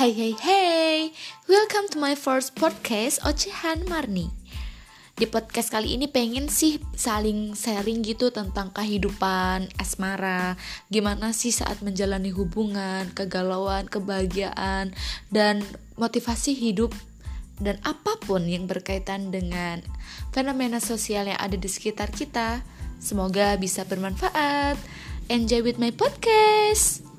Hey hey hey, welcome to my first podcast Ocehan Marni. Di podcast kali ini pengen sih saling sharing gitu tentang kehidupan asmara, gimana sih saat menjalani hubungan, kegalauan, kebahagiaan, dan motivasi hidup dan apa pun yang berkaitan dengan fenomena sosial yang ada di sekitar kita. Semoga bisa bermanfaat. Enjoy with my podcast.